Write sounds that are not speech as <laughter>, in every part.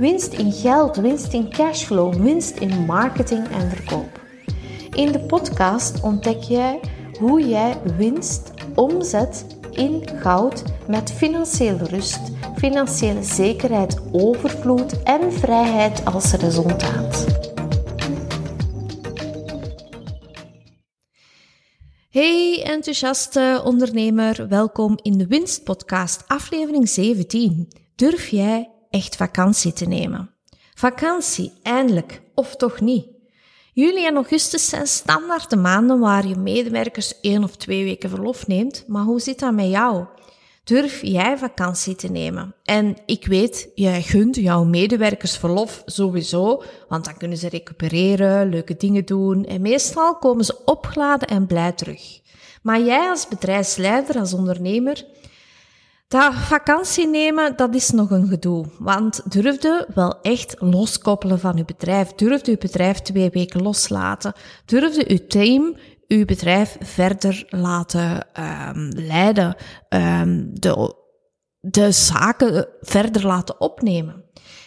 winst in geld, winst in cashflow, winst in marketing en verkoop. In de podcast ontdek jij hoe jij winst omzet in goud met financiële rust, financiële zekerheid, overvloed en vrijheid als resultaat. Hey enthousiaste ondernemer, welkom in de Winstpodcast, aflevering 17. Durf jij echt vakantie te nemen? Vakantie, eindelijk, of toch niet? Juli en augustus zijn standaard de maanden waar je medewerkers één of twee weken verlof neemt, maar hoe zit dat met jou? Durf jij vakantie te nemen? En ik weet, jij gunt jouw medewerkers verlof sowieso, want dan kunnen ze recupereren, leuke dingen doen en meestal komen ze opgeladen en blij terug. Maar jij als bedrijfsleider, als ondernemer, dat vakantie nemen, dat is nog een gedoe. Want durfde wel echt loskoppelen van uw bedrijf. Durfde uw bedrijf twee weken loslaten. Durfde uw team uw bedrijf verder laten um, leiden. Um, de, de zaken verder laten opnemen.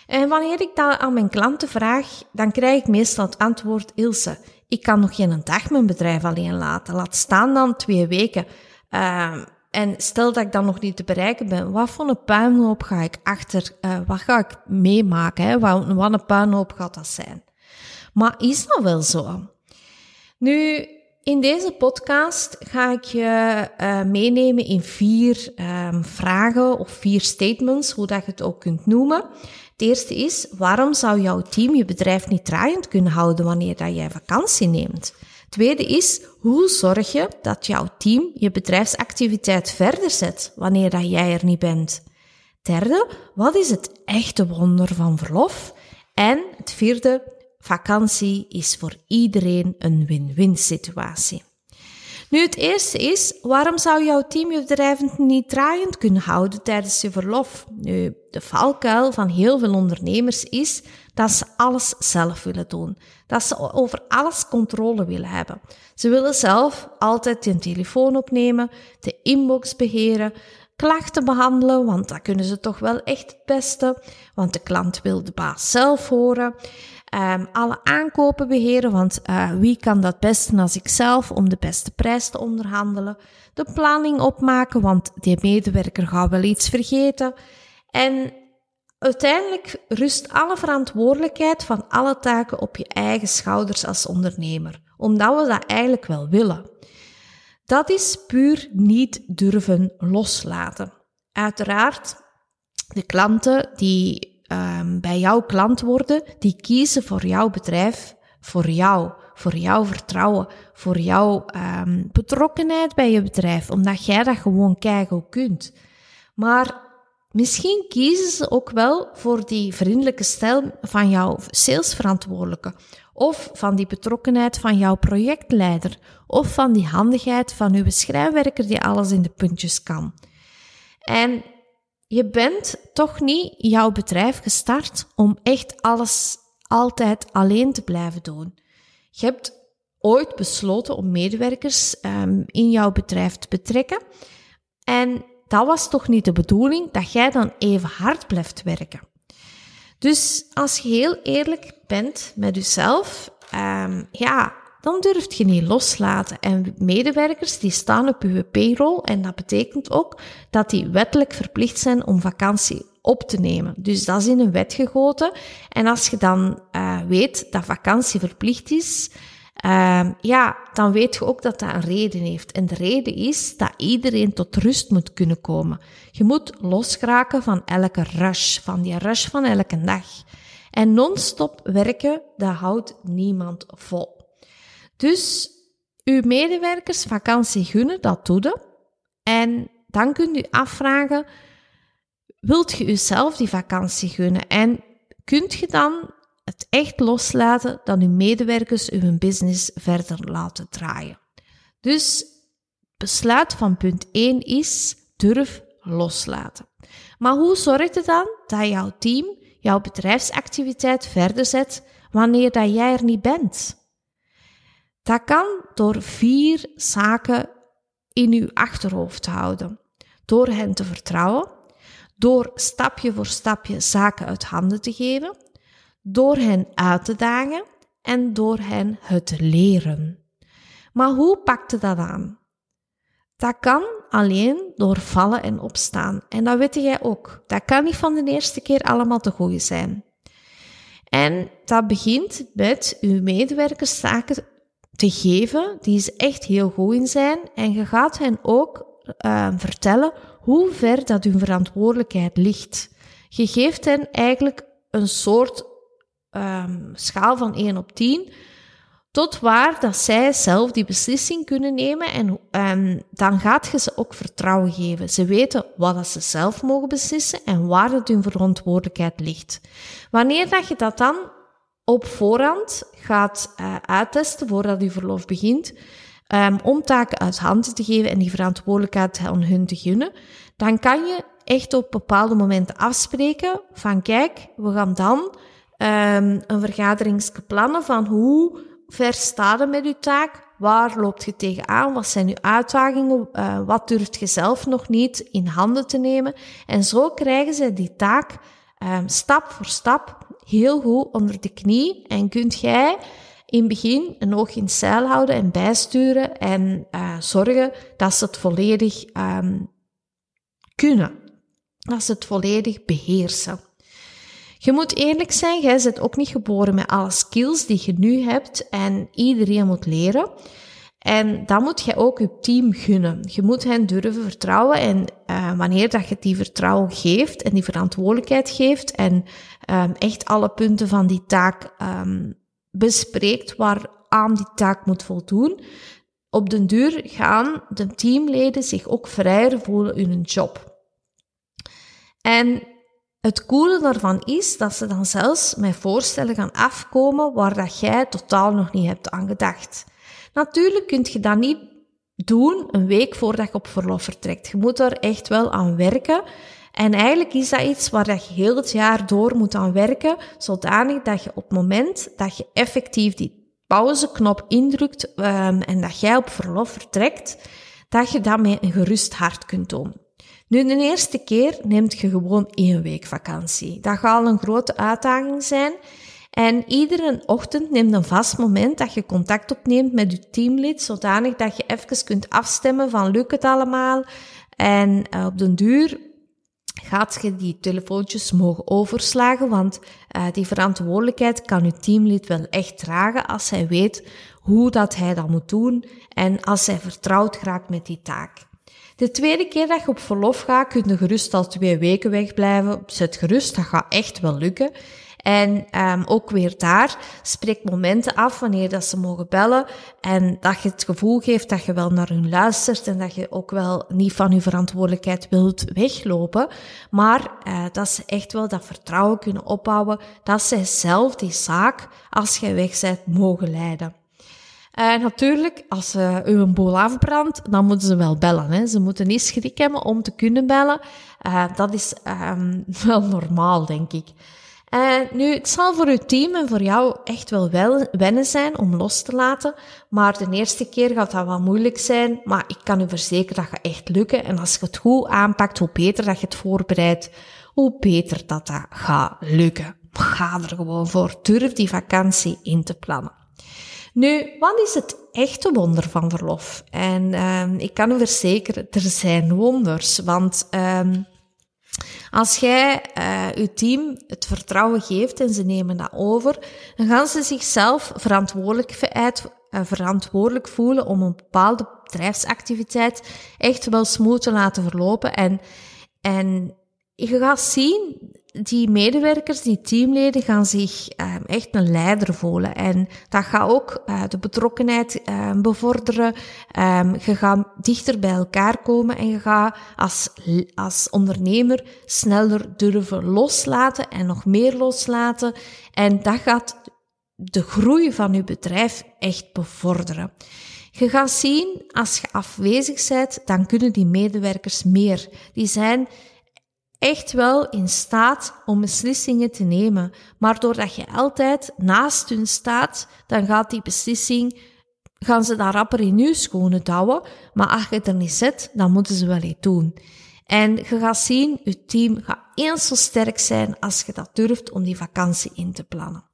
En wanneer ik dat aan mijn klanten vraag, dan krijg ik meestal het antwoord, Ilse, ik kan nog geen dag mijn bedrijf alleen laten. Laat staan dan twee weken. Uh, en stel dat ik dan nog niet te bereiken ben, wat voor een puinhoop ga ik achter, uh, wat ga ik meemaken? Hè? Wat, een puinhoop gaat dat zijn? Maar is dat wel zo? Nu, in deze podcast ga ik je uh, meenemen in vier um, vragen of vier statements, hoe dat je het ook kunt noemen. Het eerste is, waarom zou jouw team je bedrijf niet draaiend kunnen houden wanneer dat jij vakantie neemt? Tweede is, hoe zorg je dat jouw team je bedrijfsactiviteit verder zet wanneer dat jij er niet bent? Derde, wat is het echte wonder van verlof? En het vierde, vakantie is voor iedereen een win-win situatie. Nu, het eerste is, waarom zou jouw team je bedrijf niet draaiend kunnen houden tijdens je verlof? Nu, de valkuil van heel veel ondernemers is dat ze alles zelf willen doen. Dat ze over alles controle willen hebben. Ze willen zelf altijd hun telefoon opnemen, de inbox beheren, klachten behandelen, want dat kunnen ze toch wel echt het beste, want de klant wil de baas zelf horen. Um, alle aankopen beheren, want uh, wie kan dat beste als ik zelf om de beste prijs te onderhandelen? De planning opmaken, want die medewerker gaat wel iets vergeten. En uiteindelijk rust alle verantwoordelijkheid van alle taken op je eigen schouders als ondernemer, omdat we dat eigenlijk wel willen. Dat is puur niet durven loslaten. Uiteraard, de klanten die um, bij jouw klant worden, die kiezen voor jouw bedrijf, voor jou, voor jouw vertrouwen, voor jouw um, betrokkenheid bij je bedrijf, omdat jij dat gewoon keigoed kunt. Maar misschien kiezen ze ook wel voor die vriendelijke stijl van jouw salesverantwoordelijke, of van die betrokkenheid van jouw projectleider, of van die handigheid van uw schrijnwerker die alles in de puntjes kan. En je bent toch niet jouw bedrijf gestart om echt alles altijd alleen te blijven doen. Je hebt ooit besloten om medewerkers um, in jouw bedrijf te betrekken. En dat was toch niet de bedoeling dat jij dan even hard blijft werken. Dus als je heel eerlijk bent met jezelf, um, ja, dan durft je niet loslaten. En medewerkers die staan op je payroll en dat betekent ook dat die wettelijk verplicht zijn om vakantie op te nemen. Dus dat is in een wet gegoten. En als je dan uh, weet dat vakantie verplicht is, uh, ja, dan weet je ook dat dat een reden heeft. En de reden is dat iedereen tot rust moet kunnen komen. Je moet losgeraken van elke rush, van die rush van elke dag. En non-stop werken, dat houdt niemand vol. Dus uw medewerkers vakantie gunnen, dat doe je. En dan kunt u afvragen, wilt je uzelf die vakantie gunnen? En kunt je dan het echt loslaten dat uw medewerkers uw business verder laten draaien. Dus besluit van punt 1 is durf loslaten. Maar hoe zorgt het dan dat jouw team jouw bedrijfsactiviteit verder zet wanneer dat jij er niet bent? Dat kan door vier zaken in uw achterhoofd houden. Door hen te vertrouwen, door stapje voor stapje zaken uit handen te geven, door hen uit te dagen en door hen het leren. Maar hoe pakte dat aan? Dat kan alleen door vallen en opstaan. En dat weet jij ook. Dat kan niet van de eerste keer allemaal te gooien zijn. En dat begint met uw medewerkers zaken te geven die ze echt heel goed in zijn. En je gaat hen ook uh, vertellen hoe ver dat hun verantwoordelijkheid ligt. Je geeft hen eigenlijk een soort um, schaal van 1 op 10 tot waar dat zij zelf die beslissing kunnen nemen en um, dan gaat je ze ook vertrouwen geven. Ze weten wat dat ze zelf mogen beslissen en waar dat hun verantwoordelijkheid ligt. Wanneer dat je dat dan op voorhand gaat uh, uittesten voordat je verlof begint, um, om taken uit handen te geven en die verantwoordelijkheid aan hun te gunnen, dan kan je echt op bepaalde momenten afspreken van kijk, we gaan dan um, een vergadering plannen van hoe ver staat met uw taak? Waar loopt je tegenaan? Wat zijn uw uitdagingen? Uh, wat durft je zelf nog niet in handen te nemen? En zo krijgen ze die taak um, stap voor stap heel goed onder de knie en kunt jij in het begin een oog in het zeil houden en bijsturen en uh, zorgen dat ze het volledig um, kunnen. Dat ze het volledig beheersen. Je moet eerlijk zijn, jij bent ook niet geboren met alle skills die je nu hebt en iedereen moet leren. En dan moet je ook je team gunnen. Je moet hen durven vertrouwen en uh, wanneer dat je die vertrouwen geeft en die verantwoordelijkheid geeft en um, echt alle punten van die taak um, bespreekt waaraan die taak moet voldoen, op den duur gaan de teamleden zich ook vrijer voelen in hun job. En het coole daarvan is dat ze dan zelfs met voorstellen gaan afkomen waar dat jij totaal nog niet hebt aan gedacht. Natuurlijk kun je dat niet doen een week voordat je op verlof vertrekt. Je moet er echt wel aan werken. En eigenlijk is dat iets waar je heel het jaar door moet aan werken, zodanig dat je op het moment dat je effectief die pauzeknop indrukt um, en dat jij op verlof vertrekt, dat je dat met een gerust hart kunt doen. Nu, de eerste keer neemt je gewoon één week vakantie. Dat gaat al een grote uitdaging zijn. En iedere ochtend neemt een vast moment dat je contact opneemt met je teamlid, zodanig dat je even kunt afstemmen van lukt het allemaal. En uh, op den duur gaat je die telefoontjes mogen overslagen, want uh, die verantwoordelijkheid kan je teamlid wel echt dragen als hij weet hoe dat hij dat moet doen en als hij vertrouwd raakt met die taak. De tweede keer dat je op verlof gaat, kun je gerust al twee weken wegblijven. Zet gerust, dat gaat echt wel lukken. En um, ook weer daar, spreek momenten af wanneer dat ze mogen bellen. En dat je het gevoel geeft dat je wel naar hun luistert en dat je ook wel niet van je verantwoordelijkheid wilt weglopen. Maar uh, dat ze echt wel dat vertrouwen kunnen opbouwen dat zij zelf die zaak, als jij weg bent, mogen leiden. Natuurlijk, als ze u een boel afbrandt, dan moeten ze wel bellen. Hè. Ze moeten niet schrik hebben om te kunnen bellen. Uh, dat is um, <laughs> wel normaal, denk ik. Uh, nu, het zal voor uw team en voor jou echt wel, wel wennen zijn om los te laten. Maar de eerste keer gaat dat wel moeilijk zijn. Maar ik kan u verzekeren dat gaat echt lukken. En als je het goed aanpakt, hoe beter dat je het voorbereidt, hoe beter dat dat gaat lukken. Ga er gewoon voor. Durf die vakantie in te plannen. Nu, wat is het echte wonder van verlof? En um, ik kan u verzekeren, er zijn wonders. Want um, als jij uh, uw team het vertrouwen geeft en ze nemen dat over, dan gaan ze zichzelf verantwoordelijk, uit, uh, verantwoordelijk voelen om een bepaalde bedrijfsactiviteit echt wel smooth te laten verlopen. En, en je gaat zien die medewerkers, die teamleden gaan zich um, echt een leider voelen. En dat gaat ook uh, de betrokkenheid um, bevorderen. Um, je gaat dichter bij elkaar komen en je gaat als, als ondernemer sneller durven loslaten en nog meer loslaten. En dat gaat de groei van je bedrijf echt bevorderen. Je gaat zien, als je afwezig bent, dan kunnen die medewerkers meer. Die zijn echt wel in staat om beslissingen te nemen. Maar doordat je altijd naast hun staat, dan gaat die beslissing, gaan ze daar rapper in je schoenen douwen. Maar als je er niet zit, dan moeten ze wel iets doen. En je gaat zien, je team gaat eens zo sterk zijn als je dat durft om die vakantie in te plannen.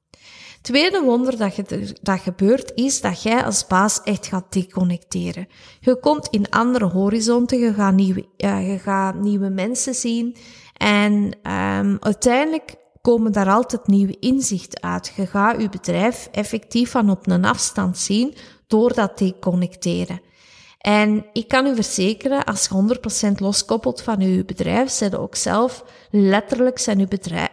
Tweede wonder dat, dat gebeurt is dat jij als baas echt gaat deconnecteren. Je komt in andere horizonten, je gaat nieuwe, je gaat nieuwe mensen zien en um, uiteindelijk komen daar altijd nieuwe inzichten uit. Je gaat je bedrijf effectief van op een afstand zien door dat deconnecteren. En ik kan u verzekeren, als je 100% loskoppelt van uw bedrijf, zijn ook zelf letterlijk zijn uw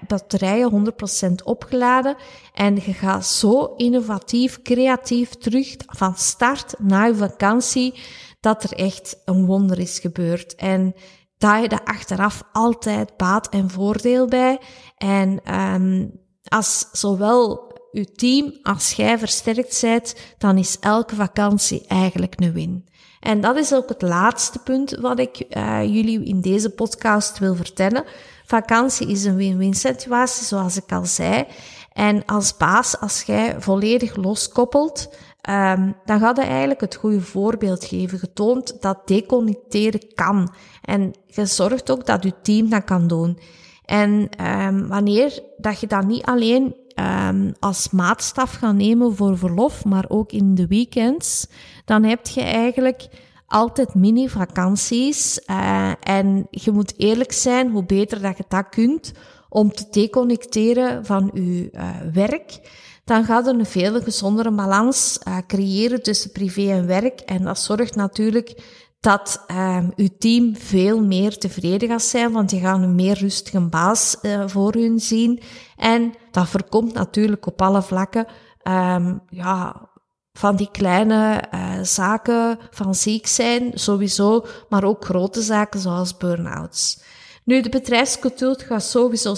batterijen 100% opgeladen. En je gaat zo innovatief, creatief terug van start naar je vakantie, dat er echt een wonder is gebeurd. En daar je er achteraf altijd baat en voordeel bij. En um, als zowel uw team als jij versterkt zijt, dan is elke vakantie eigenlijk een win. En dat is ook het laatste punt wat ik uh, jullie in deze podcast wil vertellen. Vakantie is een win-win situatie, zoals ik al zei. En als baas, als jij volledig loskoppelt, um, dan gaat je eigenlijk het goede voorbeeld geven. Getoond dat deconnecteren kan. En je zorgt ook dat je team dat kan doen. En um, wanneer dat je dat niet alleen um, als maatstaf gaat nemen voor verlof, maar ook in de weekends, dan heb je eigenlijk altijd mini-vakanties. Uh, en je moet eerlijk zijn, hoe beter dat je dat kunt, om te deconnecteren van je uh, werk, dan gaat er een veel gezondere balans uh, creëren tussen privé en werk. En dat zorgt natuurlijk dat um, uw team veel meer tevreden gaat zijn, want die gaan een meer rustige baas uh, voor hun zien. En dat voorkomt natuurlijk op alle vlakken um, ja, van die kleine uh, zaken van ziek zijn, sowieso, maar ook grote zaken zoals burn-outs. Nu, de bedrijfscultuur gaat sowieso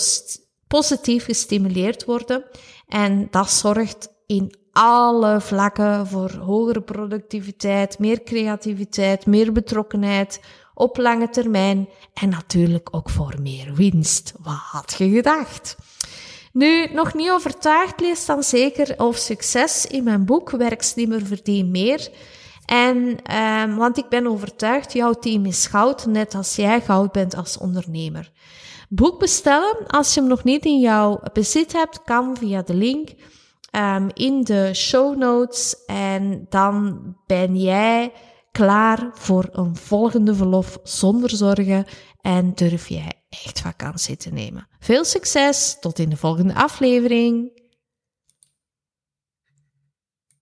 positief gestimuleerd worden en dat zorgt in alle vlakken voor hogere productiviteit, meer creativiteit, meer betrokkenheid op lange termijn en natuurlijk ook voor meer winst. Wat had je gedacht? Nu, nog niet overtuigd, lees dan zeker of succes in mijn boek Werkslimmer verdien meer. En, um, want ik ben overtuigd, jouw team is goud, net als jij goud bent als ondernemer. Boek bestellen, als je hem nog niet in jouw bezit hebt, kan via de link um, in de show notes. En dan ben jij klaar voor een volgende verlof zonder zorgen en durf jij echt vakantie te nemen. Veel succes, tot in de volgende aflevering.